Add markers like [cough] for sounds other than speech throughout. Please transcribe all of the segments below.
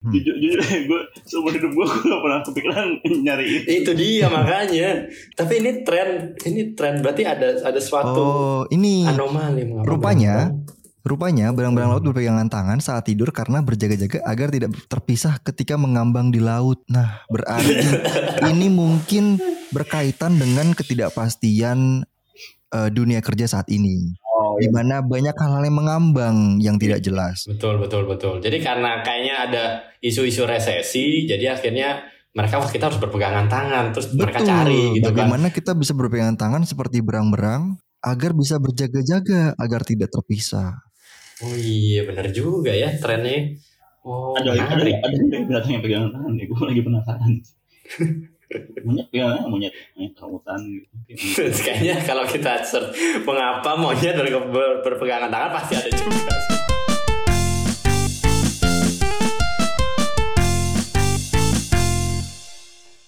Hmm. Jujur, jujur [laughs] gue seumur hidup gue gue gak pernah kepikiran [laughs] nyari itu. Itu dia makanya. Tapi ini tren, ini tren berarti ada ada suatu Oh, ini anomali. Rupanya, rupanya barang-barang laut berpegangan tangan saat tidur karena berjaga-jaga agar tidak terpisah ketika mengambang di laut. Nah, berarti [laughs] ini mungkin berkaitan dengan ketidakpastian eh, dunia kerja saat ini, Oh di mana banyak hal-hal yang mengambang yang tidak jelas. Betul betul betul. Jadi karena kayaknya ada isu-isu resesi, jadi akhirnya mereka wah kita harus berpegangan tangan, terus mereka cari gitu kan. Bagaimana kita bisa berpegangan tangan seperti berang-berang agar bisa berjaga-jaga agar tidak terpisah. Oh iya benar juga ya trennya. Oh ada ada menarik. ada yang binatang yang pegangan tangan nih. Gue lagi penasaran. [laughs] monyet tangan, monyet monyet rambutan gitu. [laughs] Kayaknya kalau kita search mengapa monyet ber- ber- berpegangan tangan pasti ada juga.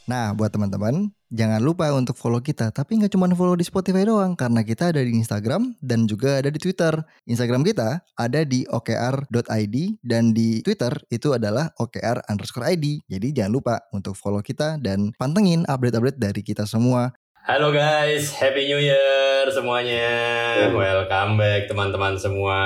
Nah, buat teman-teman, jangan lupa untuk follow kita. Tapi nggak cuma follow di Spotify doang, karena kita ada di Instagram dan juga ada di Twitter. Instagram kita ada di okr.id dan di Twitter itu adalah okr underscore id. Jadi jangan lupa untuk follow kita dan pantengin update-update dari kita semua. Halo guys, Happy New Year semuanya. Welcome back teman-teman semua.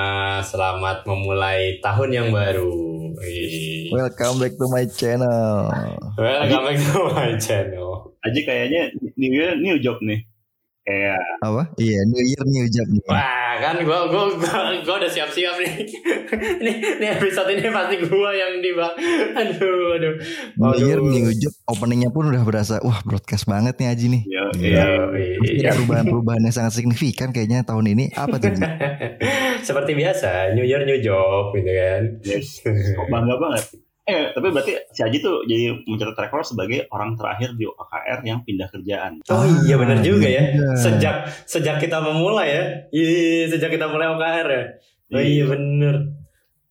Selamat memulai tahun yang baru. Welcome back to my channel. Welcome back to my channel. Aji kayaknya new year new job nih. Kayak Apa? Iya, New Year New Job nih. Wah, kan gua gua gua, gua udah siap-siap nih. [laughs] nih, nih episode ini pasti gua yang di Aduh, aduh. New Year. New Job openingnya pun udah berasa wah broadcast banget nih Aji nih. ya, Iya, ya, iya. ada perubahan-perubahan yang sangat signifikan kayaknya tahun ini. Apa tuh? [laughs] Seperti biasa, New Year New Job gitu kan. yes. Kok bangga banget. Eh, tapi berarti si Aji tuh jadi mencatat rekor sebagai orang terakhir di OKR yang pindah kerjaan. Oh iya benar juga ya. iya. Sejak sejak kita memulai ya. Iya, sejak kita mulai OKR ya. Oh iya bener.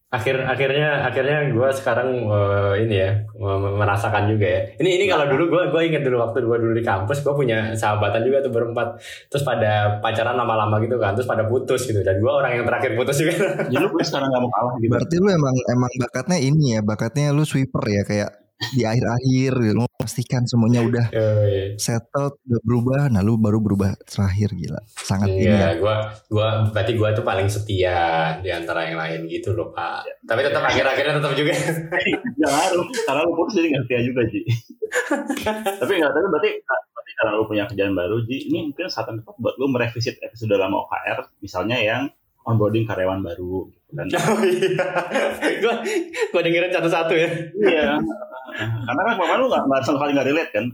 Akhir akhirnya akhirnya gue sekarang eh, ini ya me- merasakan juga ya. Ini ini kalau dulu gue gue inget dulu waktu gue dulu di kampus gue punya sahabatan juga tuh berempat. Terus pada pacaran lama-lama gitu kan. Terus pada putus gitu. Dan gue orang yang terakhir putus juga. Jadi lu sekarang gak mau kalah gitu. Berarti lu emang emang bakatnya ini ya, bakatnya lu sweeper ya kayak di akhir-akhir gitu. lu pastikan semuanya udah Yoi. settled, udah berubah, nah lu baru berubah terakhir gila. Sangat ini ya. Iya, gua gua berarti gua tuh paling setia di antara yang lain gitu loh, Pak. Tapi tetap akhir-akhirnya tetap juga. Gak ngaruh. Karena lu putus jadi gak setia juga, Ji. [laughs] tapi gak tapi berarti, berarti karena lu punya kerjaan baru, Ji, ini mungkin saat yang tepat buat lu merevisit episode lama OKR, misalnya yang onboarding karyawan baru. Gitu kan. [laughs] Oh iya. Gua gua dengerin satu-satu ya. iya. Karena kan kemarin lu gak, gak sama kali gak relate kan.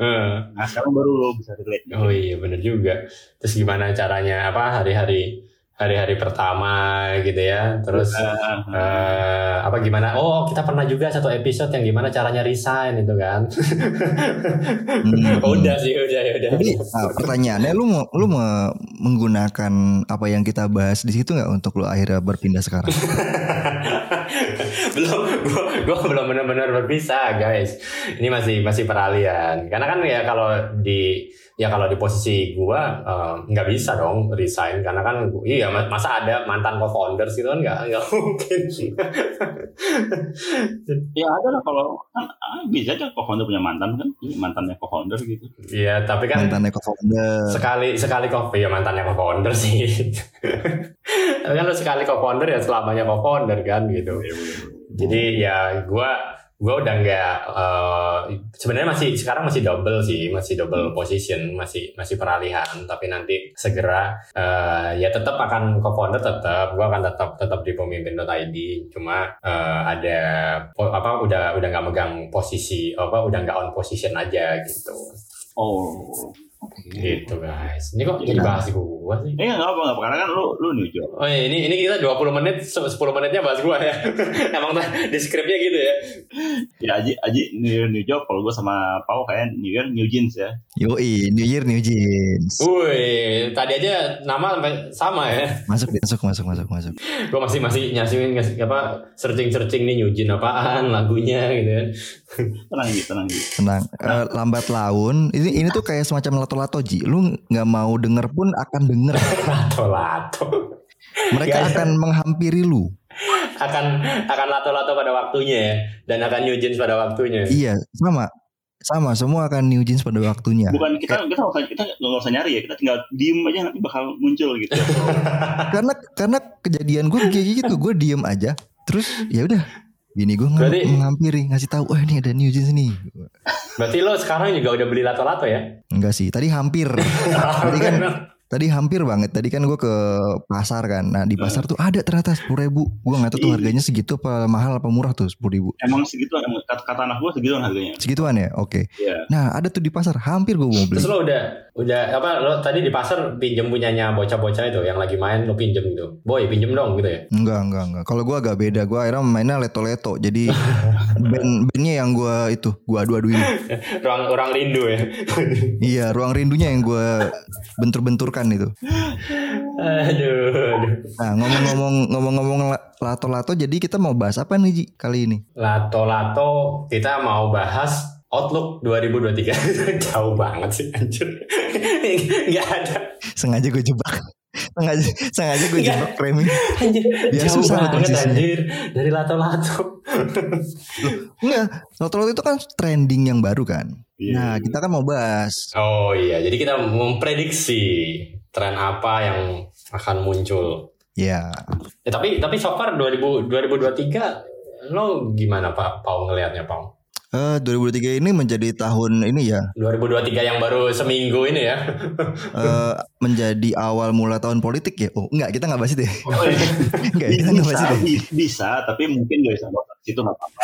Heeh. Nah sekarang baru lu bisa relate. Oh iya, bener juga. Terus gimana caranya apa hari-hari hari-hari pertama gitu ya. Terus Ah, eh, apa gimana? Oh, kita pernah juga satu episode yang gimana caranya resign itu kan. Hmm. [laughs] udah sih, udah ya udah. Jadi nah, pertanyaannya lu mau lu mau menggunakan apa yang kita bahas di situ nggak untuk lu akhirnya berpindah sekarang? [laughs] belum gua, gua belum benar-benar berpisah guys ini masih masih peralihan karena kan ya kalau di ya kalau di posisi gua eh, nggak bisa dong resign karena kan iya ma- masa ada mantan co-founders gitu kan nggak nggak [laughs] mungkin ya ada lah kalau kan ah, bisa aja co-founder punya mantan kan, mantannya co-founder gitu. iya tapi kan Mantannya co-founder. sekali sekali kok ya mantannya co-founder sih [laughs] tapi kan lu sekali co-founder ya selamanya co-founder kan gitu jadi ya gua gua udah nggak eh, sebenarnya masih sekarang masih double sih masih double position masih masih peralihan. Tapi nanti segera eh, ya tetap akan co-founder tetap gua akan tetap tetap di pemimpin.id cuma eh, ada apa udah udah nggak megang posisi apa udah nggak on position aja gitu. Oh. Gitu guys ini kok jadi bahas gua sih Eh nggak apa nggak apa karena kan lu lu new job. Oh iya, ini ini kita 20 menit, se- 10 menitnya bahas gua ya. [laughs] Emang tuh di skripnya gitu ya. Ya Aji Aji new new job. Kalau gue sama Pau kayak new year new jeans ya. Yoi, New Year New Jeans. Wih, tadi aja nama sampai sama ya. Masuk masuk masuk masuk masuk. Gua masih masih nyasihin ngasih apa searching searching nih New Jeans apaan lagunya gitu kan. Tenang gitu, tenang gitu. Tenang. Eh, lambat laun. Ini ini tuh kayak semacam lato-lato Ji. Lu nggak mau denger pun akan denger. [laughs] Lato lato. Mereka Ya, ya. akan menghampiri lu. akan akan lato-lato pada waktunya ya dan akan new jeans pada waktunya. Iya, sama. Sama, semua akan new jeans pada waktunya. Bukan kita kita nggak usah kita nggak usah nyari ya, kita tinggal diem aja nanti bakal muncul gitu. [laughs] karena karena kejadian gue kayak gitu, gue diem aja. Terus ya udah, bini gue ng Berarti- menghampiri ngasih tahu, oh ini ada new jeans nih. Berarti lo sekarang juga udah beli lato-lato ya? Enggak sih, tadi hampir. [laughs] tadi kan tadi hampir banget. Tadi kan gue ke pasar kan. Nah di pasar tuh ada ternyata sepuluh ribu. Gue nggak tahu tuh harganya segitu apa mahal apa murah tuh sepuluh ribu. Emang segitu kata, kata anak gue segitu harganya. Segituan ya, oke. Iya. Nah ada tuh di pasar, hampir gue mau beli. Terus lo udah udah apa lo tadi di pasar pinjem punyanya bocah-bocah itu yang lagi main lo pinjem gitu. Boy pinjem dong gitu ya. Enggak, enggak, enggak. Kalau gue agak beda. Gue akhirnya mainnya leto-leto. Jadi [laughs] band bandnya yang gue itu, gue adu-aduin. [laughs] Ruang orang rindu ya. [laughs] iya, ruang rindunya yang gue bentur-benturkan itu. aduh, aduh. Nah ngomong-ngomong ngomong-ngomong la- lato-lato, jadi kita mau bahas apa nih Ji kali ini? Lato-lato kita mau bahas Outlook 2023 [laughs] jauh banget sih anjir [laughs] nggak ada Sengaja gue jebak. sengaja sengaja gue Enggak. jebak framing. anjir Biar jauh susah banget transisinya. anjir dari lato-lato Enggak, lato-lato itu kan trending yang baru kan. Iya. Nah, kita kan mau bahas. oh iya jadi kita memprediksi tren apa yang akan muncul Ya, ya, tapi tapi so far 2000, 2023 lo gimana pak Pau ngelihatnya Pau eh 2023 ini menjadi tahun ini ya, 2023 yang baru seminggu ini ya [laughs] eh menjadi awal mula tahun politik ya. Oh, enggak, kita enggak bahas itu ya. Oh, iya. [laughs] Enggak, kita enggak bahas bisa, itu. ya. bi- bisa, tapi mungkin gak bisa bahas itu nggak apa-apa.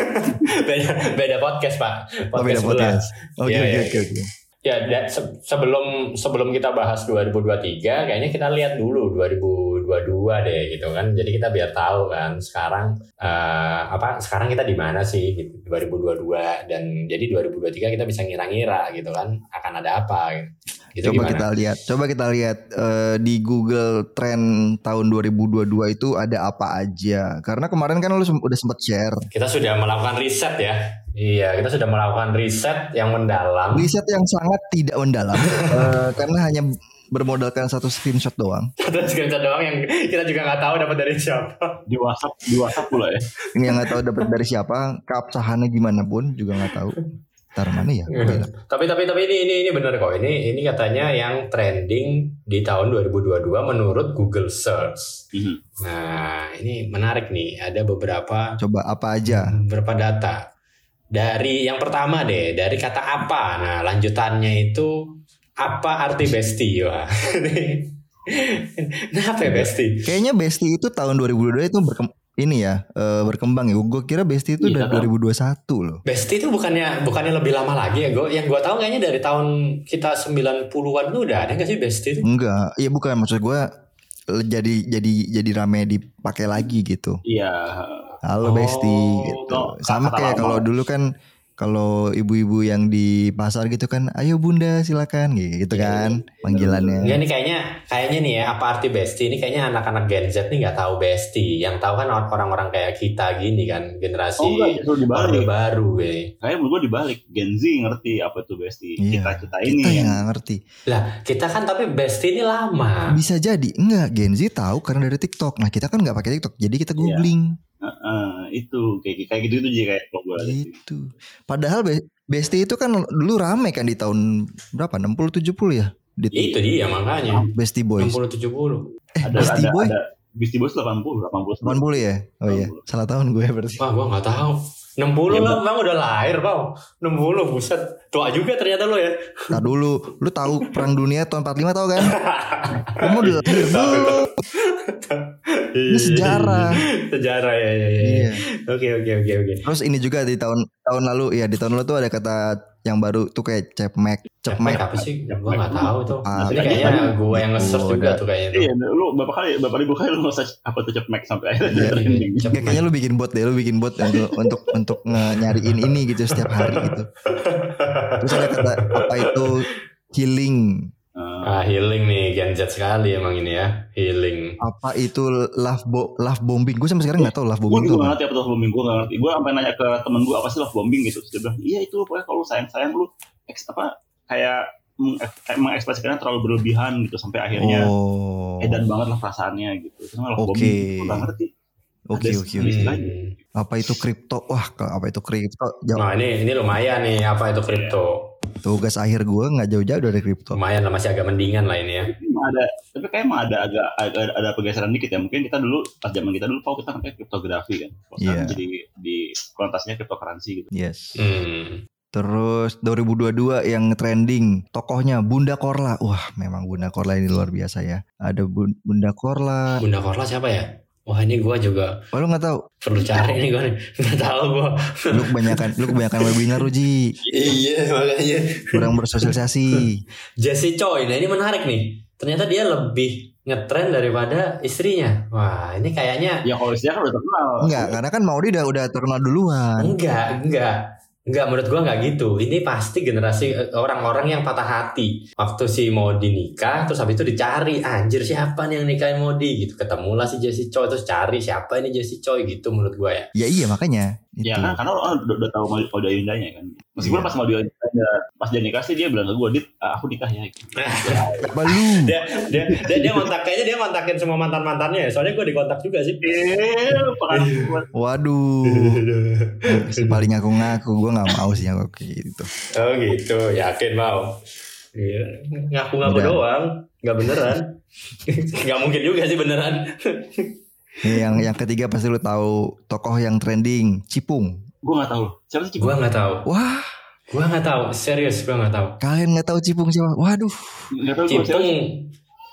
[laughs] beda beda podcast pak Oh, beda sebelah. podcast. Oke, Iya, oke, iya, oke, oke. Ya, sebelum sebelum kita bahas 2023, kayaknya kita lihat dulu 2022 deh gitu kan. Jadi kita biar tahu kan sekarang eh, apa sekarang kita di mana sih gitu, 2022 dan jadi 2023 kita bisa ngira-ngira gitu kan akan ada apa gitu. Coba gimana? kita lihat, coba kita lihat eh, di Google Trend tahun 2022 itu ada apa aja. Karena kemarin kan lu sem- udah sempat share Kita sudah melakukan riset ya. Iya, kita sudah melakukan riset yang mendalam. riset yang sangat tidak mendalam [laughs] eh, karena hanya bermodalkan satu screenshot doang. [laughs] Satu screenshot doang yang kita juga nggak tahu dapat dari siapa. Di WhatsApp, di WhatsApp pula ya. Ini yang nggak tahu dapat dari siapa, keabsahannya gimana pun juga nggak tahu. Ntar mana ya? Iya. tapi tapi tapi ini ini ini benar kok. Ini ini katanya yang trending di tahun 2022 menurut Google Search. Mhm. Nah, ini menarik nih. Ada beberapa Coba apa aja? beberapa data. Dari yang pertama deh, dari kata apa. Nah, lanjutannya itu apa arti bestie? Wah. [laughs] nah, apa ya bestie? Kayaknya Besti itu tahun 2022 itu berkem ini ya eh, berkembang ya. Gue kira Besti itu Iya, dari kan? 2021 loh. Bestie itu bukannya bukannya lebih lama lagi ya, gue. Yang gue tahu kayaknya dari tahun kita 90-an tuh udah ada nggak sih bestie itu? Enggak, iya bukan maksud gue jadi jadi jadi rame dipakai lagi gitu. Iya. Halo Oh, Besti gitu. Sama kayak kalau dulu kan kalau ibu-ibu yang di pasar gitu kan, ayo bunda silakan gitu kan panggilannya. Ya ini kayaknya kayaknya nih ya apa arti bestie ini kayaknya anak-anak Gen Z nih nggak tahu bestie. Yang tahu kan orang-orang kayak kita gini kan generasi Oh enggak, orde dibalik. baru ya. Kayak menurut gue dibalik. Gen Z ngerti apa itu bestie. Iya. Kita kita ini Kita yang nggak ngerti. Lah kita kan tapi bestie ini lama. Bisa jadi enggak Gen Z tahu karena dari TikTok. Nah kita kan nggak pakai TikTok, jadi kita googling Eh, itu kayak kayak gitu gitu jadi kayak kalau gue gitu. Padahal Be- Besti itu kan dulu rame kan di tahun berapa? 60 70 ya? Di Ya, itu dia makanya. Bestie Boys. 60 70. Eh, Ada Beastie ada Boy ada Beastie Boys 80 80 80 ya? Oh iya, salah tahun gue berarti. Wah, gua nggak tahu. 60 Ya, lah, bang udah lahir, bang. 60, buset. Tua juga ternyata lo ya. Nah dulu, lu tahu perang dunia tahun 45 tahu kan? [laughs] Kamu udah lahir dulu. Ini sejarah. sejarah ya, ya, ya. Iya. Oke, oke, oke, oke. Terus ini juga di tahun tahun lalu ya di tahun lalu tuh ada kata yang baru tuh kayak cepmek, Cepmek cepmek. apa sih? Gua nggak tahu tuh. Ah, Ini kayaknya gua yang nge-search Oh, juga udah. tuh kayaknya tuh. Iya, lu berapa kali berapa ribu kali lu nge-search apa tuh Mac sampai akhirnya Iya, trending. Cepmek. Kayak- Kayaknya lu bikin bot deh, lu bikin bot untuk untuk untuk nge- nyariin ini gitu setiap hari gitu. Terus ada kata apa itu healing, Eh, Ah, healing nih Gen Z sekali emang ini ya. Healing. apa itu love bo love bombing. Gue sampai sekarang nggak tahu love gue bombing itu gak ngerti apa tuh love bombing gue ngerti gue sampai nanya ke temen gue apa sih love bombing gitu Terus dia bilang iya itu pokoknya kalau sayang sayang lu eks, apa kayak meng- kayak mengekspresikannya terlalu berlebihan gitu sampai akhirnya Oh. edan banget lah perasaannya gitu terus nggak love Oke. bombing gue gak ngerti Oke oke oke. Apa itu kripto? Wah, apa itu kripto? Jauh. Nah ini ini lumayan nih apa itu kripto. Tugas akhir gue nggak jauh-jauh dari kripto. Lumayan lah masih agak mendingan lah ini ya. Ada, tapi kayak emang ada agak ada, ada pergeseran dikit ya. Mungkin kita dulu pas zaman kita dulu, Pau, kita kan kayak kriptografi kan. Kalau sekarang Iya. jadi di konotasinya kriptocurrency gitu. Yes. Hmm. Terus 2022 yang trending tokohnya Bunda Korla. Wah, memang Bunda Korla ini luar biasa ya. Ada Bun- Bunda Korla. Bunda Korla siapa ya? Wah ini gua juga Oh, lu nggak tahu? perlu cari nih gua nih. [laughs] Nggak tahu gua. Lu kebanyakan lu kebanyakan webinar Uji. iya makanya. Kurang bersosialisasi. Jesse Choi, nah ini menarik nih. Ternyata dia lebih ngetren daripada istrinya. Wah ini kayaknya Ya kalau istilah kan udah terkenal. Enggak, karena kan Maudi udah udah terkenal duluan. enggak, enggak. Enggak, menurut gua enggak gitu. Ini pasti generasi eh, orang-orang yang patah hati. Waktu si Modi nikah, terus habis itu dicari, anjir siapa nih yang nikahin Modi gitu. Ketemulah si Jesse Choi, terus cari siapa ini Jesse Choi gitu menurut gua ya. Ya iya makanya. Itu. Ya kan, karena orang udah, udah tahu mau audio indahnya kan. Meskipun Iya. pas mau indahnya, pas dia nikah sih dia bilang ke gue, dit, ah, aku nikah ya. [laughs] Apa lu? dia dia dia, dia kontak kayaknya dia kontakin semua mantan mantannya ya. Soalnya gue dikontak juga sih. Eh, pengalaman. Waduh. [laughs] Paling aku ngaku gue nggak mau sih kayak gitu. Oh gitu, yakin mau. Iya, ngaku-ngaku Udah. doang, nggak beneran. [laughs] nggak mungkin juga sih beneran. Nih, yang yang ketiga pasti lu tahu tokoh yang trending Cipung. Gue gak tahu. Siapa sih gua Cipung? nggak tahu, Wah, gua nggak tahu, serius gua nggak tahu. kalian nggak tahu Cipung siapa? Waduh, Gak tahu Cipung.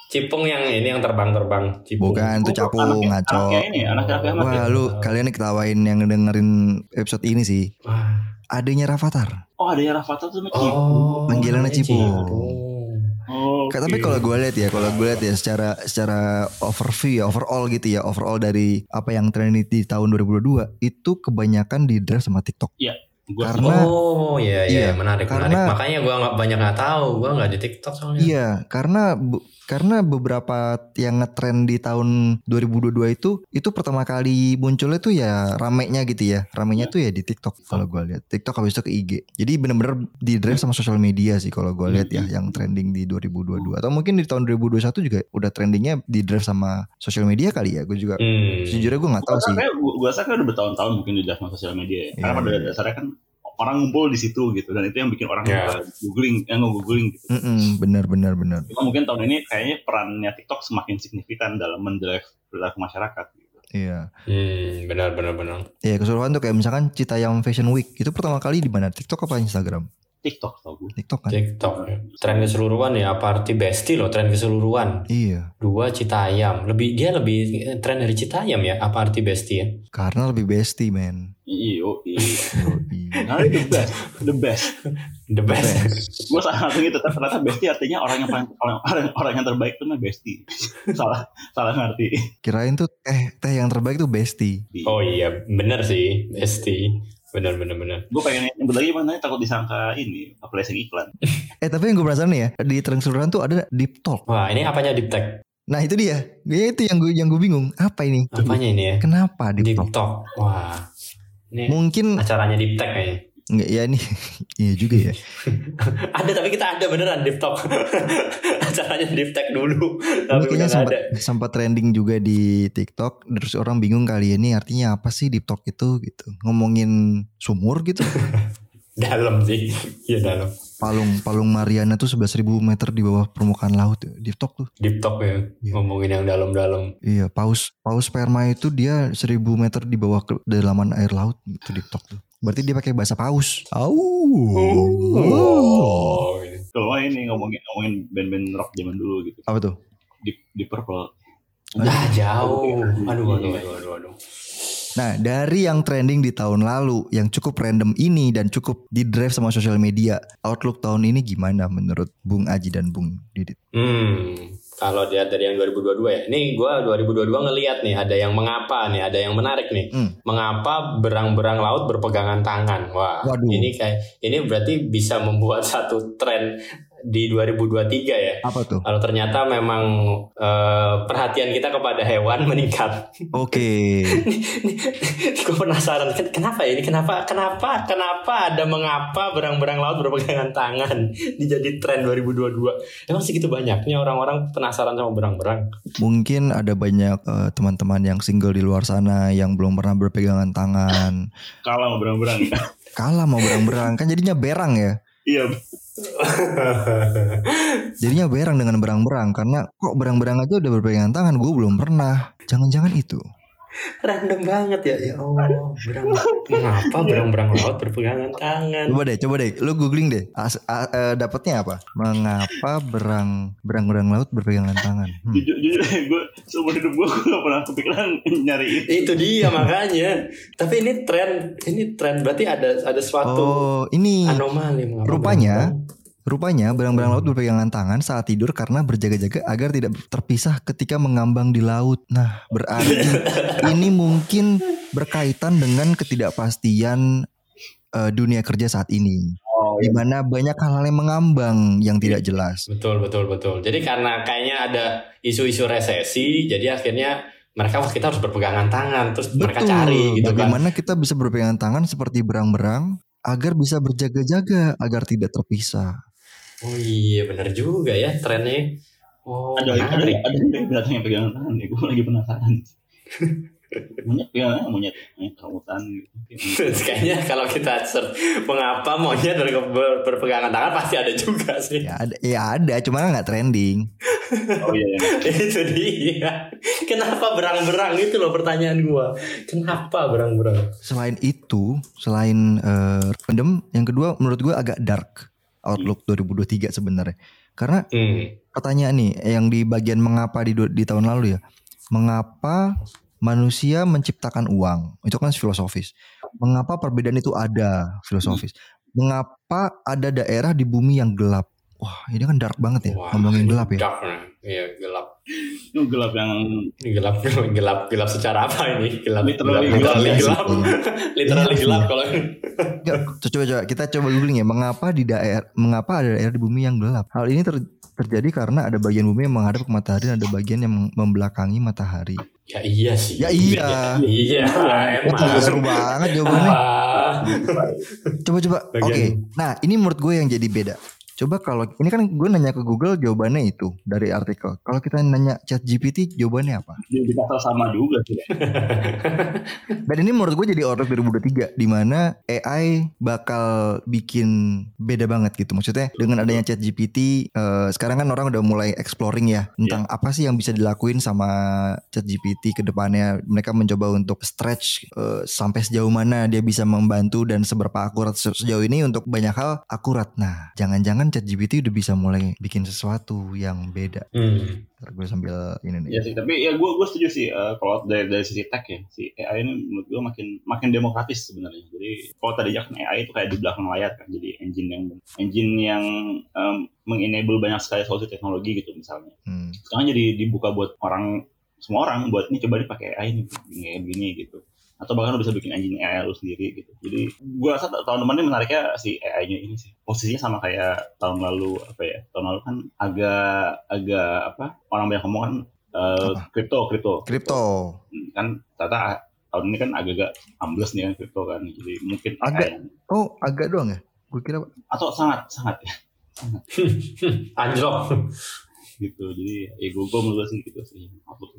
Cipung yang ini yang terbang-terbang. Cipung. bukan tuh Oh, capung ngaco. Ya. Wah, lu kalian nih ketawain yang dengerin episode ini sih. Wah. Adanya Rafathar. Oh ada yang Rafathar tuh sama Cipung. Oh, Panggilannya namanya Cipung. Oh, Kayak Tapi kalau gue lihat ya, kalau gue lihat ya secara secara overview ya, overall gitu ya, overall dari apa yang trending di tahun 2022 itu kebanyakan di drive sama TikTok. Gue karena- oh iya iya Iya, menarik karena- menarik. Makanya gua nggak banyak nggak tahu, gua nggak di TikTok soalnya. Iya, karena bu- karena beberapa yang ngetrend di tahun 2022 itu itu pertama kali munculnya tuh ya ramenya gitu ya. Ramenya tuh ya di TikTok kalau gue lihat. TikTok habis itu ke IG. Jadi bener-bener di drive sama sosial media sih kalau gue lihat ya yang trending di 2022 atau mungkin di tahun 2021 juga udah trendingnya di drive sama sosial media kali ya. Gue juga Hmm. sejujurnya gue nggak tahu sih. Gue rasa kan udah bertahun-tahun mungkin di dalam sosial media ya. Iya, Karena pada iya. dasarnya kan orang ngumpul di situ gitu dan itu yang bikin orang Iya. googling, yang googling gitu. Mm-mm, bener bener bener. Cuma mungkin tahun ini kayaknya perannya TikTok semakin signifikan dalam mendrive perilaku masyarakat. Gitu. Iya. Hmm, benar benar benar. Ya keseluruhan tuh kayak misalkan Citayam Fashion Week itu pertama kali di mana? TikTok apa Instagram? TikTok tau gue. TikTok kan? TikTok. Tren keseluruhan ya, apa arti besti loh, tren keseluruhan. Iya. Dua Citayam. Lebih dia lebih eh, tren dari Citayam ya, apa arti besti ya? Karena lebih bestie man. Iyo, iya. Yoi. [laughs] Nah, the best, the best. The best. [laughs] Gue salah satu gitu, ternyata bestie artinya orang yang paling orang, orang, orang yang terbaik itu mah bestie. [laughs] salah salah ngerti. Kirain tuh teh teh yang terbaik tuh bestie. Oh iya, bener sih, besti. Bener bener bener. Gue pengen nyebut lagi mana takut disangka ini placing iklan. [laughs] Eh tapi yang gue penasaran nih ya di tren keseluruhan tuh ada deep talk. Wah, ini apanya deep tech? Nah itu dia. Ya itu yang gue yang gue bingung. Apa ini? Apanya ini ya? Kenapa deep, Deep talk? talk. Wah. Ini Mungkin acaranya deep tech kayaknya. Enggak ya nih. [laughs] iya juga ya. [laughs] ada tapi kita ada beneran deep talk. [laughs] acaranya deep tech dulu. Tapi kayaknya nggak sempat ada. sempat trending juga di TikTok. Terus orang bingung kali ini artinya apa sih deep talk itu gitu. Ngomongin sumur gitu. Dalam sih. Iya dalam. Palung Palung Mariana tuh 11.000 meter di bawah permukaan laut ya. Deep talk tuh. Deep talk ya. Iya. Ngomongin yang dalam-dalam. Iya, paus paus sperma itu dia 1000 meter di bawah kedalaman air laut itu deep talk tuh. Berarti dia pakai bahasa paus. Au. Oh. gitu. Kalau ini ngomongin ngomongin band-band rock zaman dulu gitu. Apa tuh? Di di Purple. Ah jauh. Aduh, aduh, aduh, aduh, aduh. Nah, dari yang trending di tahun lalu yang cukup random ini dan cukup di drive sama sosial media, outlook tahun ini gimana menurut Bung Aji dan Bung Didit? Hmm, kalau dilihat dari yang 2022 ya. Ini gua 2022 ngelihat nih ada yang mengapa nih, ada yang menarik nih. Hmm. Mengapa berang-berang laut berpegangan tangan? Wah, Waduh. ini kayak ini berarti bisa membuat [laughs] satu tren di 2023 ya. Apa tuh? Kalau ternyata memang eh, perhatian kita kepada hewan [laughs] meningkat. Oke. [laughs] Gue penasaran ken- kenapa ya ini kenapa kenapa kenapa ada mengapa berang-berang laut berpegangan tangan [laughs] ini jadi tren 2022. Emang segitu banyaknya orang-orang penasaran sama berang-berang. Mungkin ada banyak eh, teman-teman yang single di luar sana yang belum pernah berpegangan tangan. Kalah mau berang-berang. Kalah mau berang-berang kan jadinya berang ya. Iya. [laughs] Jadinya berang dengan berang-berang karena kok berang-berang aja udah berpegangan tangan gue belum pernah. Jangan-jangan itu. Random banget ya. Ya Allah, berang kenapa berang-berang laut berpegangan tangan? Coba deh, coba deh, lu googling deh. As, a- eh, dapatnya apa? Mengapa berang berang-berang laut berpegangan tangan? Hmm. Jujur, jujur gue seumur hidup gue gue gak pernah kepikiran nyari itu. Itu dia makanya. Tapi ini tren, ini tren berarti ada ada suatu Oh, ini anomali. Rupanya, berang-berang? Rupanya berang-berang laut berpegangan tangan saat tidur karena berjaga-jaga agar tidak terpisah ketika mengambang di laut. Nah, berarti [laughs] ini mungkin berkaitan dengan ketidakpastian eh, dunia kerja saat ini, Oh, di mana banyak hal-hal yang mengambang yang tidak jelas. Betul betul betul. Jadi karena kayaknya ada isu-isu resesi, jadi akhirnya mereka wah kita harus berpegangan tangan, terus mereka cari gitu kan. Bagaimana kita bisa berpegangan tangan seperti berang-berang agar bisa berjaga-jaga agar tidak terpisah. Oh iya benar juga ya trennya. Oh ada ada menarik. ada juga binatang yang pegangan tangan ya gue lagi penasaran monyet tangan, monyet monyet kautan gitu [laughs] Kayaknya kalau kita search mengapa monyet ber- ber- berpegangan tangan pasti ada juga sih. Ya ada, ya ada, cuma nggak trending. oh iya iya [laughs] itu dia. Kenapa berang-berang itu loh pertanyaan gua. Kenapa berang-berang? Selain itu, selain eh, random, yang kedua menurut gue agak dark outlook 2023 sebenarnya. Karena Hmm. pertanyaan nih yang di bagian mengapa di di tahun lalu ya. Mengapa manusia menciptakan uang? Itu kan filosofis. Mengapa perbedaan itu ada? Filosofis. Mengapa ada daerah di bumi yang gelap? Wah, ini kan dark banget ya. Wah, ngomongin gelap ya. Dark. Iya gelap. itu gelap yang Ini gelap gelap gelap secara apa ini? Gelap Literally gelap. gelap. gelap. [laughs] Literally Iya. gelap kalau Ya, coba coba kita coba googling ya. Mengapa di daerah mengapa ada daerah di bumi yang gelap? Hal ini ter- terjadi karena ada bagian bumi yang menghadap ke matahari dan ada bagian yang mem- membelakangi matahari. Ya iya sih. Ya iya. Iya, Itu emang. seru banget jawabannya. Ah. Coba coba. Oke. Bagian- Nah, ini menurut gue yang jadi beda. Coba kalau ini kan gue nanya ke Google jawabannya itu dari artikel. Kalau kita nanya Chat GPT jawabannya apa? dikata sama juga sih [laughs] Dan ini menurut gue jadi outlook 2023 di mana AI bakal bikin beda banget gitu. Maksudnya dengan adanya Chat GPT eh, sekarang kan orang udah mulai exploring ya tentang apa sih yang bisa dilakuin sama Chat GPT ke depannya. Mereka mencoba untuk stretch eh, sampai sejauh mana dia bisa membantu dan seberapa akurat se- sejauh ini untuk banyak hal akurat. Nah, jangan-jangan Chat GPT udah bisa mulai bikin sesuatu yang beda. Hmm. Ntar gue sambil ini nih. ya sih tapi ya gue gue setuju sih eh, kalau dari dari sisi tech ya si AI ini menurut gue makin makin demokratis sebenarnya jadi kalau tadi kan AI itu kayak di belakang layar kan jadi engine yang engine yang em, mengenable banyak sekali solusi teknologi gitu misalnya Hmm. sekarang jadi dibuka buat orang semua orang buat ini coba dipakai AI kayak begini gitu atau bahkan lu bisa bikin engine AI lu sendiri gitu jadi gua rasa tahun depan ini menariknya si AI-nya ini sih posisinya sama kayak tahun lalu apa ya tahun lalu kan agak agak apa orang banyak ngomong kan eh, Apa? kripto kripto Kripto. kan ternyata tahun ini kan agak-agak ambles nih kan kripto kan jadi mungkin Agak. AI Oh, agak doang ya? Gue kira atau sangat sangat ya [laughs] Anjlok. Gitu jadi ya gue gue menurut sih gitu sih.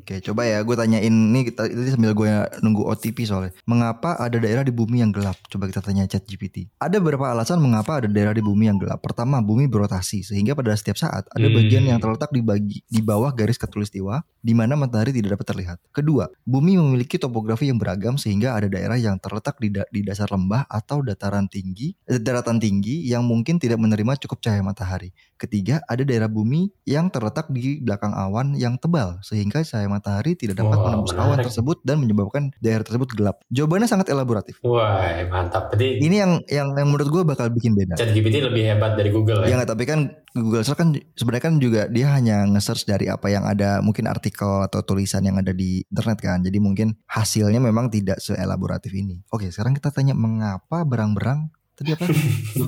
Oke, coba ya gue tanyain ini kita ini sambil gue nunggu OTP soalnya. Mengapa ada daerah di bumi yang gelap? Coba kita tanya Chat GPT. Ada beberapa alasan mengapa ada daerah di bumi yang gelap. Pertama, bumi berotasi sehingga pada setiap saat ada Hmm. bagian yang terletak di bagi di bawah garis katulistiwa di mana matahari tidak dapat terlihat. Kedua, bumi memiliki topografi yang beragam sehingga ada daerah yang terletak di, da- di dasar lembah atau dataran tinggi, eh, daratan tinggi yang mungkin tidak menerima cukup cahaya matahari. Ketiga, ada daerah bumi yang terletak di belakang awan yang tebal sehingga cahaya matahari tidak dapat Wah, menembus awan tersebut dan menyebabkan daerah tersebut gelap. Jawabannya sangat elaboratif. Wah, mantap. Berarti Ini yang yang, yang menurut gue bakal bikin beda. ChatGPT lebih hebat dari Google Ya ya. tapi kan Google Search kan sebenarnya kan juga dia hanya nge-search dari apa yang ada mungkin artikel atau tulisan yang ada di internet kan. Jadi mungkin hasilnya memang tidak seelaboratif ini. Oke, sekarang kita tanya mengapa berang-berang tadi apa? [laughs]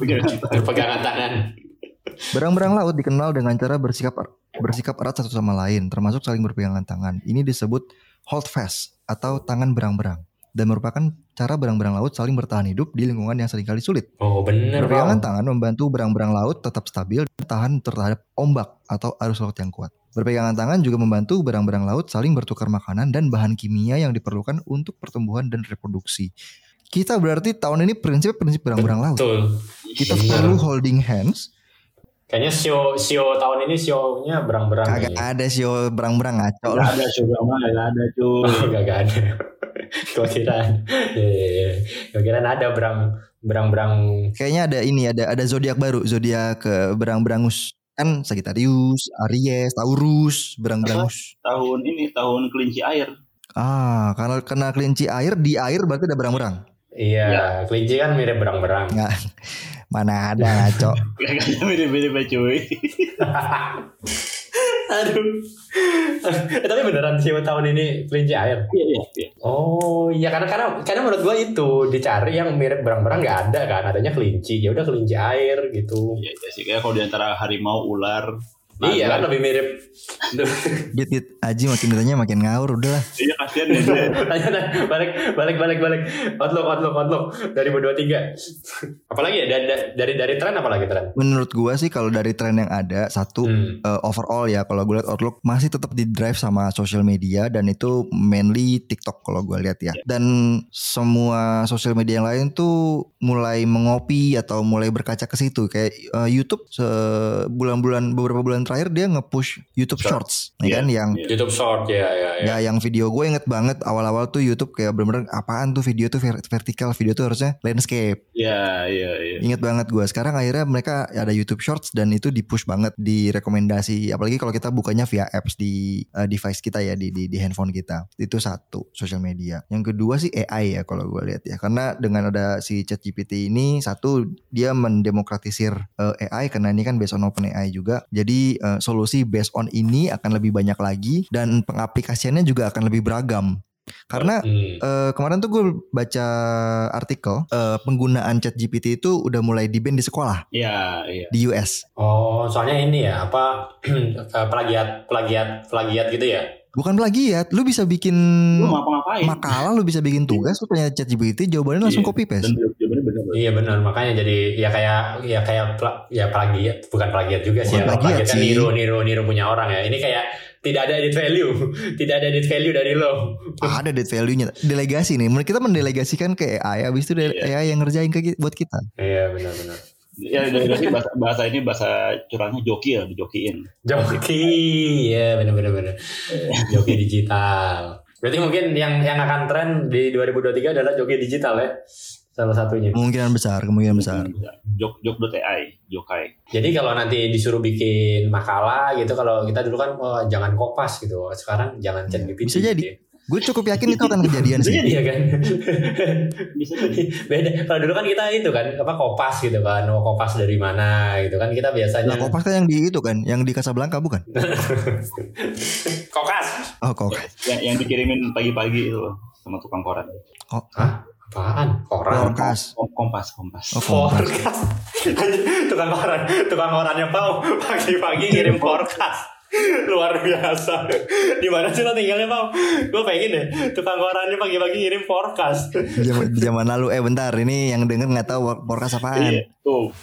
Berpegangan tangan. Berang-berang laut dikenal dengan cara bersikap bersikap erat satu sama lain, termasuk saling berpegangan tangan. Ini disebut hold fast atau tangan berang-berang dan merupakan cara berang-berang laut saling bertahan hidup di lingkungan yang sering kali sulit. Oh bener Berpegangan Bang. tangan membantu berang-berang laut tetap stabil dan tahan terhadap ombak atau arus laut yang kuat. Berpegangan tangan juga membantu berang-berang laut saling bertukar makanan dan bahan kimia yang diperlukan untuk pertumbuhan dan reproduksi. Kita berarti tahun ini prinsip prinsip berang-berang laut. Betul. Kita Bener. perlu holding hands. Kayaknya sio sio tahun ini sionya berang-berang. Kagak kayaknya. ada sih oh, berang-berang ngaco Gak lah. ada cuy, Bang. gak ada cuy. [laughs] Oh, gak ada. [laughs] Gue kira, ya, ya, ya. Kira ada berang berang-berang. Kayaknya ada ini ada ada zodiak baru, zodiak ke berang-berangus kan Sagittarius, Aries, Taurus, berang-berangus. Tahun ini tahun kelinci air. Ah, karena kena kelinci air di air berarti ada berang-berang. Iya, kelinci kan mirip berang-berang. Nggak, mana ada ngaco. [laughs] Mirip-mirip ya cuy. [laughs] Aduh. Eh, tapi beneran sio tahun ini kelinci air. Iya iya iya. Oh iya karena karena karena menurut gua itu dicari yang mirip berang-berang nggak ada kan adanya kelinci ya udah kelinci air gitu. Iya iya sih kayak kalau di antara harimau, ular. Iya kan lebih mirip. [laughs] Dit, dit, Aji makin ditanya makin ngawur udah lah. Iya kasihan [laughs] ya balik balik balik balik. Outlook outlook outlook dari 2023. Apalagi ya dari dari dari tren apalagi tren? Menurut gua sih kalau dari tren yang ada satu Hmm. eh, overall ya kalau gue lihat Outlook masih tetap di drive sama social media dan itu mainly TikTok kalau gue lihat ya. Dan semua social media yang lain tuh mulai mengopi atau mulai berkaca ke situ kayak eh, YouTube sebulan-bulan beberapa bulan terakhir dia nge-push YouTube Shorts, ya Iya, kan? Yang. YouTube Short ya ya ya. Ya yang video gue inget banget awal-awal tuh YouTube kayak bener-bener apaan tuh video tuh ver- vertikal video tuh harusnya landscape. Iya iya iya. Ingat banget gue. Sekarang akhirnya mereka ada YouTube Shorts Dan itu di push banget Di rekomendasi Apalagi kalau kita bukanya via apps di eh, device kita ya di, di, di handphone kita. Itu satu Social media. Yang kedua sih AI ya Kalau gue lihat ya. Karena dengan ada si ChatGPT ini Satu Dia mendemokratisir eh, AI Karena ini kan based on open AI juga. Jadi eh, solusi based on ini Akan lebih banyak lagi Dan pengaplikasiannya juga akan lebih beragam Karena Hmm. Eh, kemarin tuh gue baca artikel eh, penggunaan chat GPT itu udah mulai di di sekolah Iya iya. di US. Oh soalnya ini ya apa [clears throat] plagiat plagiat plagiat gitu ya? Bukan plagiat, lu bisa bikin Lu makalah, lu bisa bikin tugas, lu tanya chat GPT, jawabannya langsung Iya. copy paste. Bener bener. Iya benar makanya jadi ya kayak ya kayak pla- ya plagiat bukan plagiat juga sih Bukan ya. Kalau plagiat plagiat kan sih. niru niru niru punya orang ya. Ini kayak tidak ada edit value, [laughs] tidak ada edit value dari lo. [laughs] Ada dead value-nya. Delegasi nih, kita mendelegasikan ke AI, habis itu Iya. AI yang ngerjain ke buat kita. Iya benar benar. Ya dari dari bahasa, bahasa ini bahasa curangnya joki ya, dijokiin. Joki, ya benar benar benar. Joki digital. Berarti mungkin yang yang akan tren di 2023 adalah joki digital ya. Salah satunya. Kemungkinan besar, kemungkinan besar. Jok jok.ai, jokai. Jadi kalau nanti disuruh bikin makalah gitu, kalau kita dulu kan oh, jangan kopas gitu, sekarang jangan chat GPT. Bisa jadi. gitu ya. Gue cukup yakin itu akan kejadian sih. Iya kan. Bisa jadi. Beda. Kalau dulu kan kita itu kan apa kopas gitu kan, mau kopas dari mana gitu kan kita biasanya. Lah kopas kan yang di itu kan, yang di Casablanca bukan? [laughs] Kokas. Oh kok. Yang, yang dikirimin pagi-pagi itu loh sama tukang koran. Oh, Hah? Apaan? Koran. Kom- Kompas, kompas. Oh, kompas. Forecast. [laughs] tukang koran, tukang korannya Pau pagi-pagi ngirim forecast. Luar biasa. Di mana sih lo tinggalnya, Pau? Gue pengen deh tukang korannya pagi-pagi ngirim forecast. Zaman, zaman lalu eh bentar ini yang denger nggak tahu podcast apaan. Iya, tuh.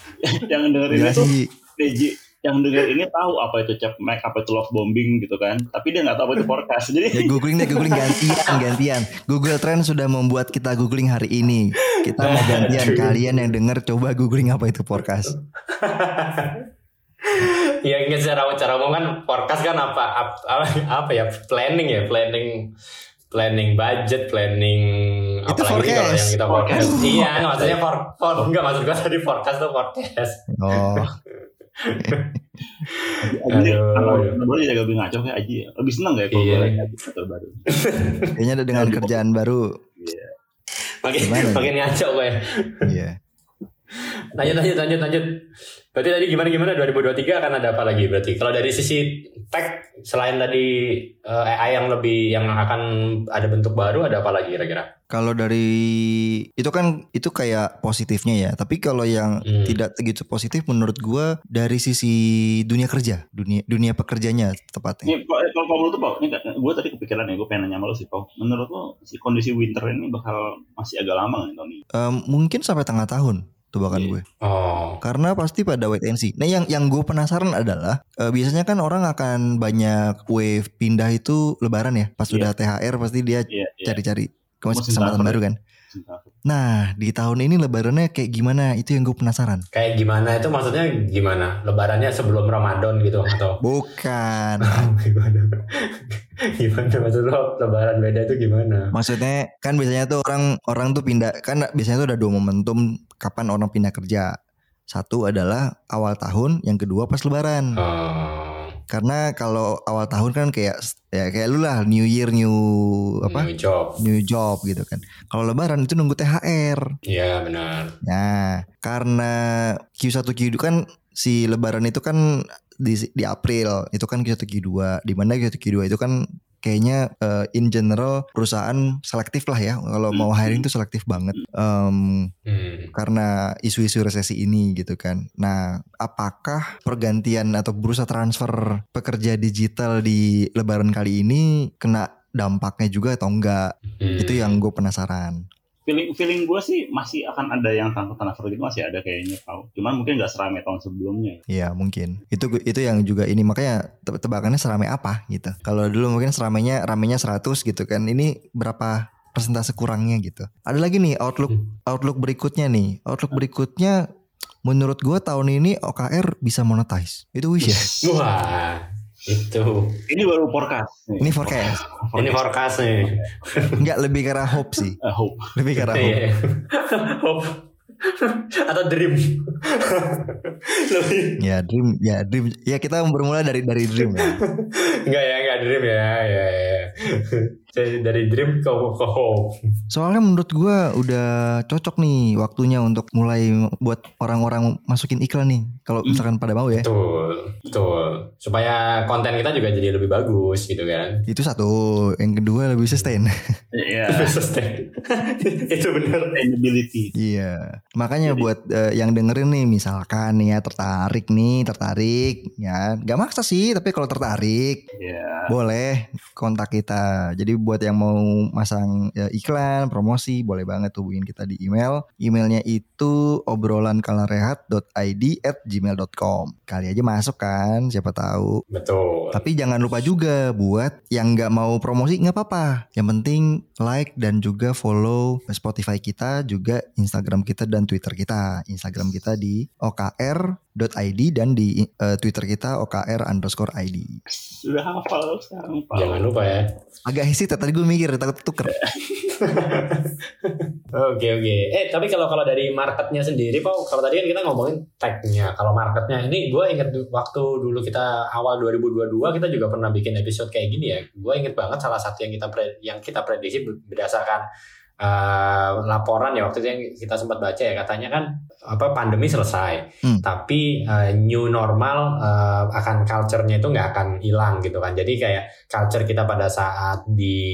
yang dengerin itu Ji. Yang denger ini tahu apa itu cap Mac, apa itu love bombing gitu kan. Tapi dia nggak tahu apa itu forecast. Jadi Ya googling deh googling gantian gantian. Google Trend sudah membuat kita googling hari ini. Kita mau gantian Aduh. kalian yang denger coba googling apa itu forecast. [laughs] ya ingat secara cara umum kan forecast kan apa ap- apa, apa ya planning ya planning planning budget planning Itu apalagi kalau forecast. yang kita forecast iya maksudnya for, for enggak maksud gua tadi forecast tuh forecast Oh, [laughs] Aji kalau baru jadi lebih ngaco kayak Aji ya. Lebih seneng ya kalau Iya. lihat motor baru. kayaknya ada dengan kerjaan baru. makin Gimana ya? makin ngaco gue Iya. lanjut lanjut lanjut lanjut berarti tadi gimana gimana 2023 akan ada apa lagi berarti kalau dari sisi tech selain tadi eh, AI yang lebih yang akan ada bentuk baru ada apa lagi kira-kira kalau dari itu kan itu kayak positifnya ya. Tapi kalau yang Hmm. tidak begitu positif menurut gua dari sisi dunia kerja, dunia dunia pekerjanya tepatnya. Ini eh, kalau menurut tuh Pak, ini gue tadi kepikiran ya, gue pengen nanya sama lu sih Pak. Menurut lo si kondisi winter ini bakal masih agak lama nggak tahun ini? Em, mungkin sampai tengah tahun tebakan Iya. gue. Oh. Karena pasti pada wait and see. Nah yang yang gue penasaran adalah eh, biasanya kan orang akan banyak wave pindah itu lebaran ya. Pas Iya. sudah THR pasti dia Iya, iya. cari-cari ke Musim kesempatan baru kan. Nah di tahun ini lebarannya kayak gimana itu yang gue penasaran. Kayak gimana itu maksudnya gimana? Lebarannya sebelum Ramadan gitu atau Bukan. [laughs] gimana? gimana maksud lo lebaran beda itu gimana? Maksudnya kan biasanya tuh orang orang tuh pindah kan biasanya tuh ada dua momentum kapan orang pindah kerja. Satu adalah awal tahun, yang kedua pas lebaran. Oh, Karena kalau awal tahun kan kayak ya kayak lu lah New Year New apa? new job. New job gitu kan. Kalau lebaran itu nunggu THR. Iya benar. Nah, karena Q1 Q2 kan si lebaran itu kan di di April, itu kan Q1 Q2. Di mana Q1 Q2 itu kan kayaknya eh, in general perusahaan selektif lah ya. Kalau mau hiring tuh selektif banget. Hmm. karena isu-isu resesi ini gitu kan. Nah, apakah pergantian atau bursa transfer pekerja digital di lebaran kali ini kena dampaknya juga atau enggak? Hmm. Itu yang gue penasaran. Feeling feeling gue sih masih akan ada yang transfer transfer gitu masih ada kayaknya Pak. Cuman mungkin nggak seramai tahun sebelumnya. Iya mungkin itu itu yang juga ini makanya te- tebakannya seramai apa gitu. Kalau dulu mungkin seramainya ramenya 100 gitu kan. Ini berapa persentase kurangnya gitu. Ada lagi nih outlook outlook berikutnya nih. Outlook berikutnya menurut gua tahun ini OKR bisa monetize. Itu wish ya. Wah, itu. Ini baru forecast. nih. Ini forecast. Ini forecast nih. Enggak lebih karena hope sih. Eh, hope. Lebih karena hope. Iya. Hope. Atau dream. Lebih. Ya dream, ya dream. Ya kita bermula dari dari dream ya. Enggak ya, enggak dream ya. Ya, ya. Jadi dari dream ke, ke hope. Soalnya menurut gua udah cocok nih waktunya untuk mulai buat orang-orang masukin iklan nih. Kalau misalkan pada mau ya. Betul, betul. Supaya konten kita juga jadi lebih bagus gitu kan. Itu satu. Yang kedua lebih sustain. [laughs] Iya. [laughs] Sustain. [laughs] itu bener. Sustainability. iya. Makanya buat eh, yang dengerin nih misalkan nih ya tertarik nih, tertarik ya. Gak maksa sih, tapi kalau tertarik Iya. boleh kontak kita. Jadi buat yang mau masang ya, iklan, promosi, boleh banget hubungin kita di email. Emailnya itu obrolankalrehat.id at gmail.com. Kali aja masuk kan, siapa tahu. Betul. Tapi jangan lupa juga buat yang nggak mau promosi nggak apa-apa. Yang penting like dan juga follow Spotify kita, juga Instagram kita dan Twitter kita. Instagram kita di okr.id dan di eh, Twitter kita okr underscore id. Sudah hafal sekarang Pak. Jangan lupa ya. Agak tadi gue mikir takut tuker. [laughs] Oke oke. Eh tapi kalau kalau dari marketnya sendiri, Pak, kalau tadi kan kita ngomongin tag-nya. Kalau marketnya ini, gue inget waktu dulu kita awal 2022 kita juga pernah bikin episode kayak gini ya. Gue inget banget salah satu yang kita pre- yang kita prediksi berdasarkan eh, laporan ya waktu itu yang kita sempat baca ya katanya kan apa pandemi selesai, Hmm. tapi eh, new normal eh, akan culture-nya itu nggak akan hilang gitu kan. Jadi kayak culture kita pada saat di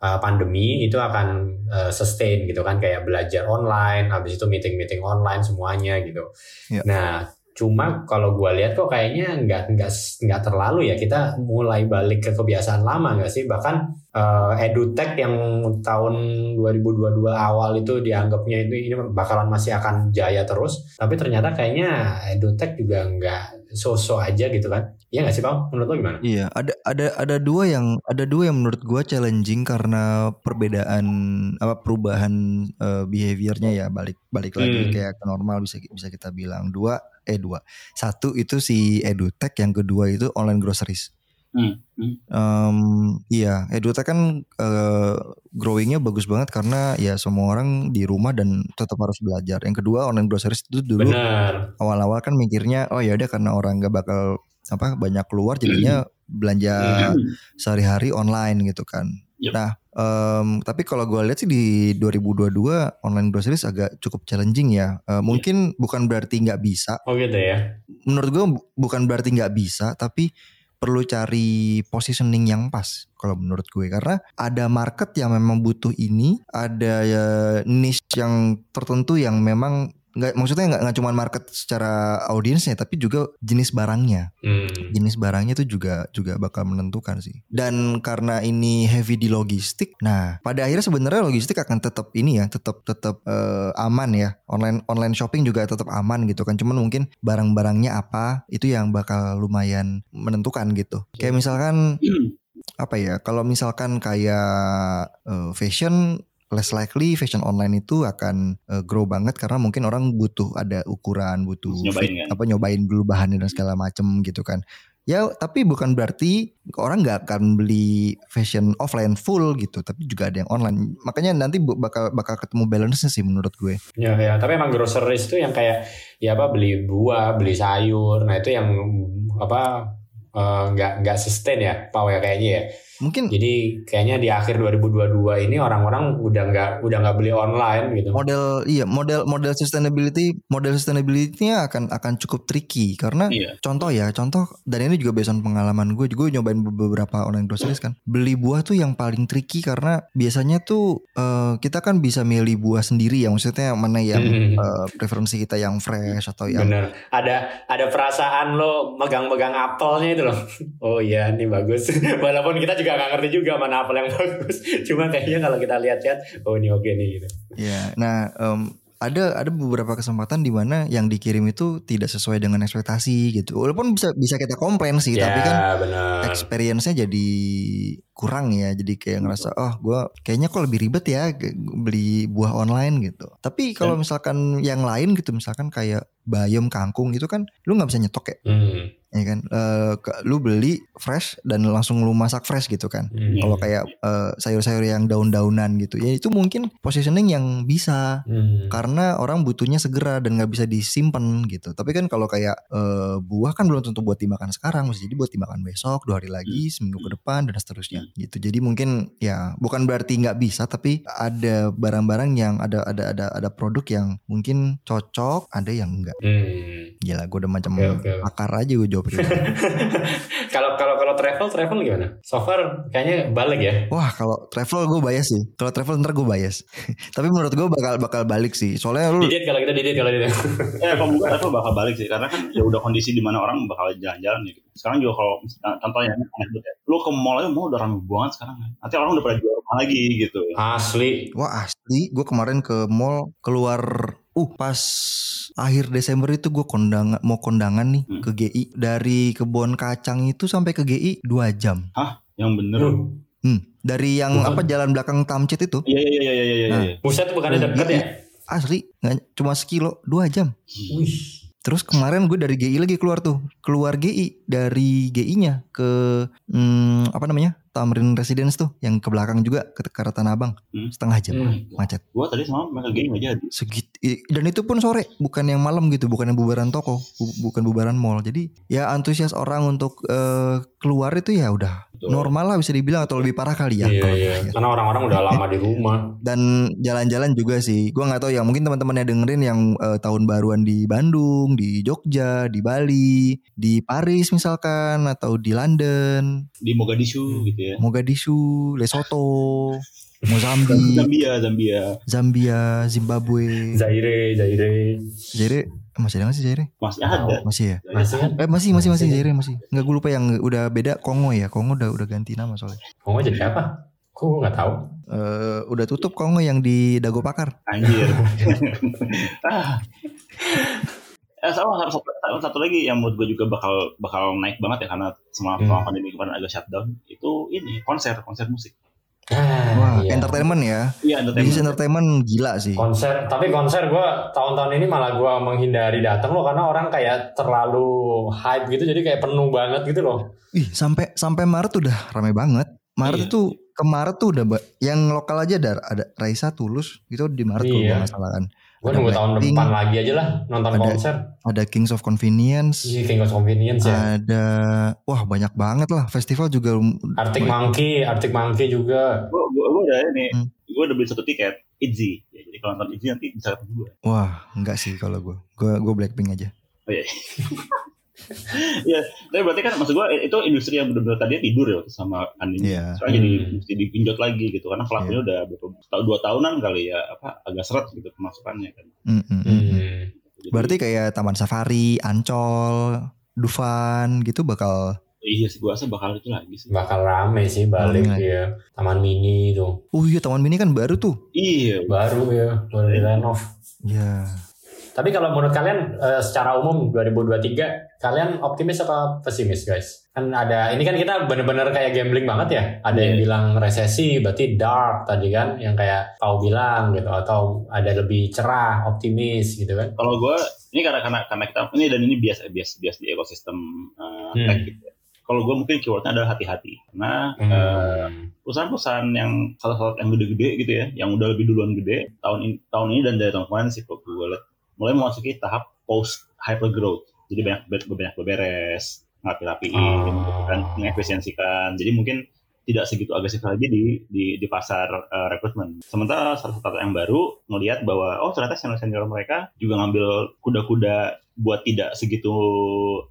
uh, pandemi itu akan uh, sustain gitu kan kayak belajar online, habis itu meeting-meeting online semuanya gitu. Ya. Nah, cuma kalau gua lihat kok kayaknya nggak nggak nggak terlalu ya kita mulai balik ke kebiasaan lama nggak sih bahkan uh, edutech yang tahun 2022 awal itu dianggapnya itu ini bakalan masih akan jaya terus tapi ternyata kayaknya edutech juga nggak so-so aja gitu kan Iya nggak sih Bang? Menurut lo gimana? Iya, ada ada ada dua yang ada dua yang menurut gua challenging karena perbedaan apa perubahan eh, behaviornya ya balik balik lagi Hmm. kayak ke normal bisa bisa kita bilang dua eh dua satu itu si edutech yang kedua itu online groceries. Hmm, hmm. Em, iya, edutech kan eh, growingnya bagus banget karena ya semua orang di rumah dan tetap harus belajar. Yang kedua online groceries itu dulu awal-awal kan mikirnya oh ya udah karena orang nggak bakal apa banyak keluar jadinya belanja sehari-hari online gitu kan. Yep. Nah, em, tapi kalau gue lihat sih di 2022 online groceries agak cukup challenging ya. Eh, mungkin bukan berarti nggak bisa. Oh gitu ya. Menurut gue bu- bukan berarti nggak bisa, tapi perlu cari positioning yang pas kalau menurut gue. Karena ada market yang memang butuh ini, ada ya, niche yang tertentu yang memang nggak maksudnya nggak nggak cuma market secara audiensnya tapi juga jenis barangnya. Hmm. jenis barangnya itu juga juga bakal menentukan sih. Dan karena ini heavy di logistik nah pada akhirnya sebenarnya logistik akan tetap ini ya tetap tetap eh, aman ya. Online online shopping juga tetap aman gitu kan. Cuman mungkin barang-barangnya apa itu yang bakal lumayan menentukan gitu. Kayak misalkan apa ya kalau misalkan kayak eh, fashion less likely fashion online itu akan eh, grow banget karena mungkin orang butuh ada ukuran butuh nyobain fit- kan? apa nyobain dulu bahannya dan segala macem gitu kan ya tapi bukan berarti orang nggak akan beli fashion offline full gitu tapi juga ada yang online makanya nanti bakal bakal ketemu balance sih menurut gue Ya, ya, tapi emang groceries itu yang kayak ya apa beli buah, beli sayur. Nah, itu yang apa eh, nggak nggak sustain ya, Pau ya kayaknya ya. mungkin Jadi kayaknya di akhir 2022 ini orang-orang udah nggak udah nggak beli online gitu. model iya model model sustainability model sustainability-nya akan akan cukup tricky karena Iya. contoh ya contoh dan ini juga based on pengalaman gue juga nyobain beberapa online groceries kan beli buah tuh yang paling tricky karena biasanya tuh eh, kita kan bisa milih buah sendiri ya maksudnya mana yang Hmm. eh, preferensi kita yang fresh atau yang Bener. Ada ada perasaan lo megang-megang apelnya itu loh. Oh iya, ini bagus. [laughs] Walaupun kita juga nggak ngerti juga mana apel yang [laughs] bagus. Cuma kayaknya kalau kita lihat-lihat, oh ini oke nih gitu. ya nah em, ada ada beberapa kesempatan di mana yang dikirim itu tidak sesuai dengan ekspektasi gitu walaupun bisa bisa kita komplain sih ya tapi kan benar. experience-nya jadi kurang ya jadi kayak ngerasa oh gue kayaknya kok lebih ribet ya beli buah online gitu. Tapi kalau misalkan yang lain gitu misalkan kayak bayam kangkung itu kan lu nggak bisa nyetok ya? Hmm. ya kan? Eh, ke- lu beli fresh dan langsung lu masak fresh gitu kan? Hmm. kalau kayak eh, sayur-sayur yang daun-daunan gitu ya itu mungkin positioning yang bisa. Hmm. karena orang butuhnya segera dan nggak bisa disimpan gitu. Tapi kan kalau kayak eh, buah kan belum tentu buat dimakan sekarang, bisa jadi buat dimakan besok, dua hari lagi, seminggu ke depan dan seterusnya gitu. Jadi mungkin ya bukan berarti nggak bisa, tapi ada barang-barang yang ada ada ada ada produk yang mungkin cocok, ada yang enggak. Hmm. Gila, gue udah macam Oke, oke. akar aja gue jawab gitu. [laughs] Kalau kalau travel travel gimana? So far kayaknya balik ya. Wah kalau travel gue bias sih. Kalau travel ntar gue bias. [laughs] tapi menurut gue bakal bakal balik sih. Soalnya lu Didit kalau kita didit kalau didit. [laughs] Ya kalau bukan aku bakal balik sih karena kan ya udah kondisi di mana orang bakal jalan-jalan ya. Gitu. Sekarang juga kalau misalnya- contohnya aneh banget ya. Lu ke mall aja mau udah ramai banget sekarang kan. Nanti orang udah pada jual rumah lagi gitu. Asli. Wah asli, gue kemarin ke mall keluar, uh pas akhir Desember itu gue kondangan mau kondangan nih Hmm. ke GI dari kebun kacang itu sampai ke GI dua jam. Yang bener. Hmm. Hmm. Dari yang Bukan. apa jalan belakang Tamcit itu Iya iya iya iya iya iya. Nah. iya. Buset bukannya deket ya? asli nggak cuma sekilo dua jam. Wih. Terus kemarin gue dari GI lagi keluar tuh, keluar GI dari GI-nya ke hmm, apa namanya Tamrin Residence tuh, yang ke belakang juga ke, ke Tanah Abang, Hmm. setengah jam Hmm. macet. Gua tadi sama mereka game aja. Segit dan itu pun sore, bukan yang malam gitu, bukan yang bubaran toko, bu- bukan bubaran mall. Jadi ya antusias orang untuk eh, keluar itu ya udah Betul. normal lah bisa dibilang atau lebih parah kali ya. Iya kalau iya. terakhir. Karena orang-orang udah lama di rumah. [laughs] Dan jalan-jalan juga sih. Gua nggak tahu ya, mungkin teman-teman yang dengerin yang eh, tahun baruan di Bandung, di Jogja, di Bali, di Paris misalkan atau di London, Di Mogadishu gitu ya. Mogadishu, Lesotho, Mozambik, Zambia, Zambia. Zambia, Zimbabwe. Zaire, Zaire. Zaire masih ada nggak sih Zaire? Masih ada. Masih ya? Masih kan? Eh masih masih masih Zaire masih. Nggak gue lupa yang udah beda Kongo ya. Kongo udah udah ganti nama soalnya. Kongo jadi apa? Kok gue nggak tahu. Eh udah tutup Kongo yang di Dago Pakar. Anjir. [laughs] Eh, sama satu, satu, satu lagi yang menurut gue juga bakal bakal naik banget ya karena selama Hmm. selama pandemi kemarin agak shutdown itu ini konser konser musik. Ah, Wah, iya. entertainment ya. Iya Bisnis entertainment. entertainment gila sih. konser tapi konser gue tahun-tahun ini malah gue menghindari datang loh karena orang kayak terlalu hype gitu jadi kayak penuh banget gitu loh Ih, sampai sampai Maret udah rame banget. Maret Iya. itu ke Maret tuh udah yang lokal aja ada ada Raisa Tulus itu di Maret kalau Iya. gue nggak salah kan. Gue nunggu tahun depan lagi aja lah nonton Ada- konser Ada Kings of Convenience. Iya, King of Convenience ya Ada wah banyak banget lah festival juga Arctic Monkey Arctic Monkey juga Gue gue gue udah ini. Hmm. Gue udah beli satu tiket. Itzy. Ya, jadi kalau nonton Itzy nanti bisa ketemu gue. wah enggak sih kalau gue gue gue Blackpink aja Oh iya. [laughs] [laughs] ya, tapi berarti kan maksud gue itu industri yang benar-benar tadinya tidur ya waktu sama Andin. Iya. Sekarang jadi Hmm. mesti dipinjot lagi gitu karena pelakunya udah berapa tahun dua tahunan kali ya apa agak seret gitu pemasukannya kan. Mm, mm, mm. Hmm. Jadi, Berarti kayak Taman Safari, Ancol, Dufan gitu bakal iya sih gue rasa bakal itu lagi sih. Bakal rame sih balik Rame ya. Taman mini itu. Oh iya Taman Mini kan baru tuh. Iya, Baru ya, baru direnov. Ya. Tapi kalau menurut kalian eh, secara umum 2023 kalian optimis apa pesimis guys? Kan ada ini kan kita bener-bener kayak gambling banget ya. Ada yang Iya. bilang resesi berarti dark tadi kan yang kayak kau bilang gitu atau ada lebih cerah optimis gitu kan. kalau gue ini karena karena karena kita ini dan ini bias bias bias di ekosistem uh, Hmm. tech gitu. ya. Kalau gue mungkin keywordnya adalah hati-hati eh, Hmm. perusahaan-perusahaan yang salah-salah yang gede-gede gitu ya, yang udah lebih duluan gede tahun ini, tahun ini dan dari tahun kemarin sih kalau gue lihat mulai memasuki tahap post hyper growth. Jadi banyak banyak beberes, ngapi-rapiin, Ah. kan, mengefisiensikan. Jadi mungkin tidak segitu agresif lagi di di, di pasar eh, rekrutmen. Sementara satu yang baru ngelihat bahwa oh ternyata senior-senior mereka juga ngambil kuda-kuda buat tidak segitu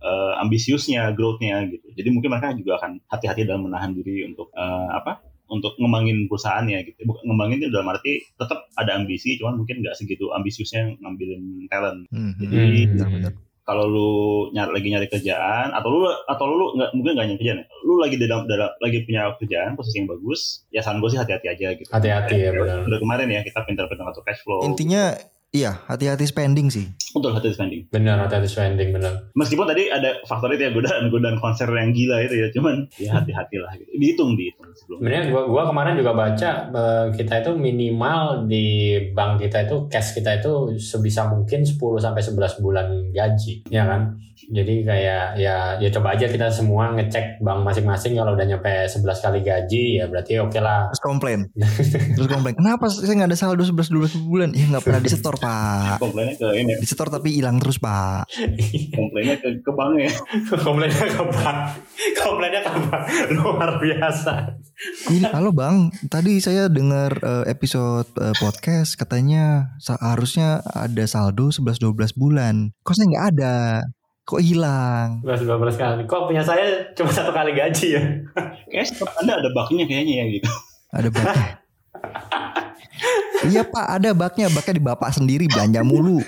eh, ambisiusnya growth-nya gitu. Jadi mungkin mereka juga akan hati-hati dalam menahan diri untuk eh, apa? Untuk ngembangin perusahaannya gitu. Bukan ngembangin itu dalam arti tetap ada ambisi, cuman mungkin nggak segitu ambisiusnya ngambilin talent. Hmm, Jadi, Hmm. Kalau lu nyari lagi nyari kerjaan atau lu atau lu nggak mungkin nggak nyari kerjaan, ya. lu lagi dalam, dalam lagi punya kerjaan posisi yang bagus, ya saran gue sih hati-hati aja gitu. Hati-hati ya, benar. Udah kemarin ya kita pintar-pintar ngatur cash flow. Intinya iya hati-hati spending sih. Betul hati-hati spending. Benar hati-hati spending benar. Meskipun tadi ada faktor itu ya godaan godaan konser yang gila itu ya, cuman ya hati-hatilah gitu. Dihitung dihitung sebelum. Sebenarnya gua gua kemarin juga baca eh, kita itu minimal di bank kita itu cash kita itu sebisa mungkin 10 sampai 11 bulan gaji, ya kan? Jadi kayak ya ya coba aja kita semua ngecek bank masing-masing kalau udah nyampe 11 kali gaji ya berarti oke lah. Terus komplain. [laughs] Terus komplain. Kenapa saya nggak ada saldo 11 12 bulan? Ya nggak pernah disetor pak. Komplainnya ke ini, Disetor tapi hilang terus pak. komplainnya ke ke bank ya. [laughs] Komplainnya ke bank. Komplainnya ke bank. Luar biasa. Ini halo bang. Tadi saya dengar eh, episode eh, podcast katanya seharusnya ada saldo 11 12 bulan. Kok saya nggak ada? Kok hilang? 11 12 kali. Kok punya saya cuma satu kali gaji ya? Kayaknya setiap anda ada baknya kayaknya ya gitu. Ada baknya. iya pak ada baknya. Baknya di bapak sendiri belanja mulu.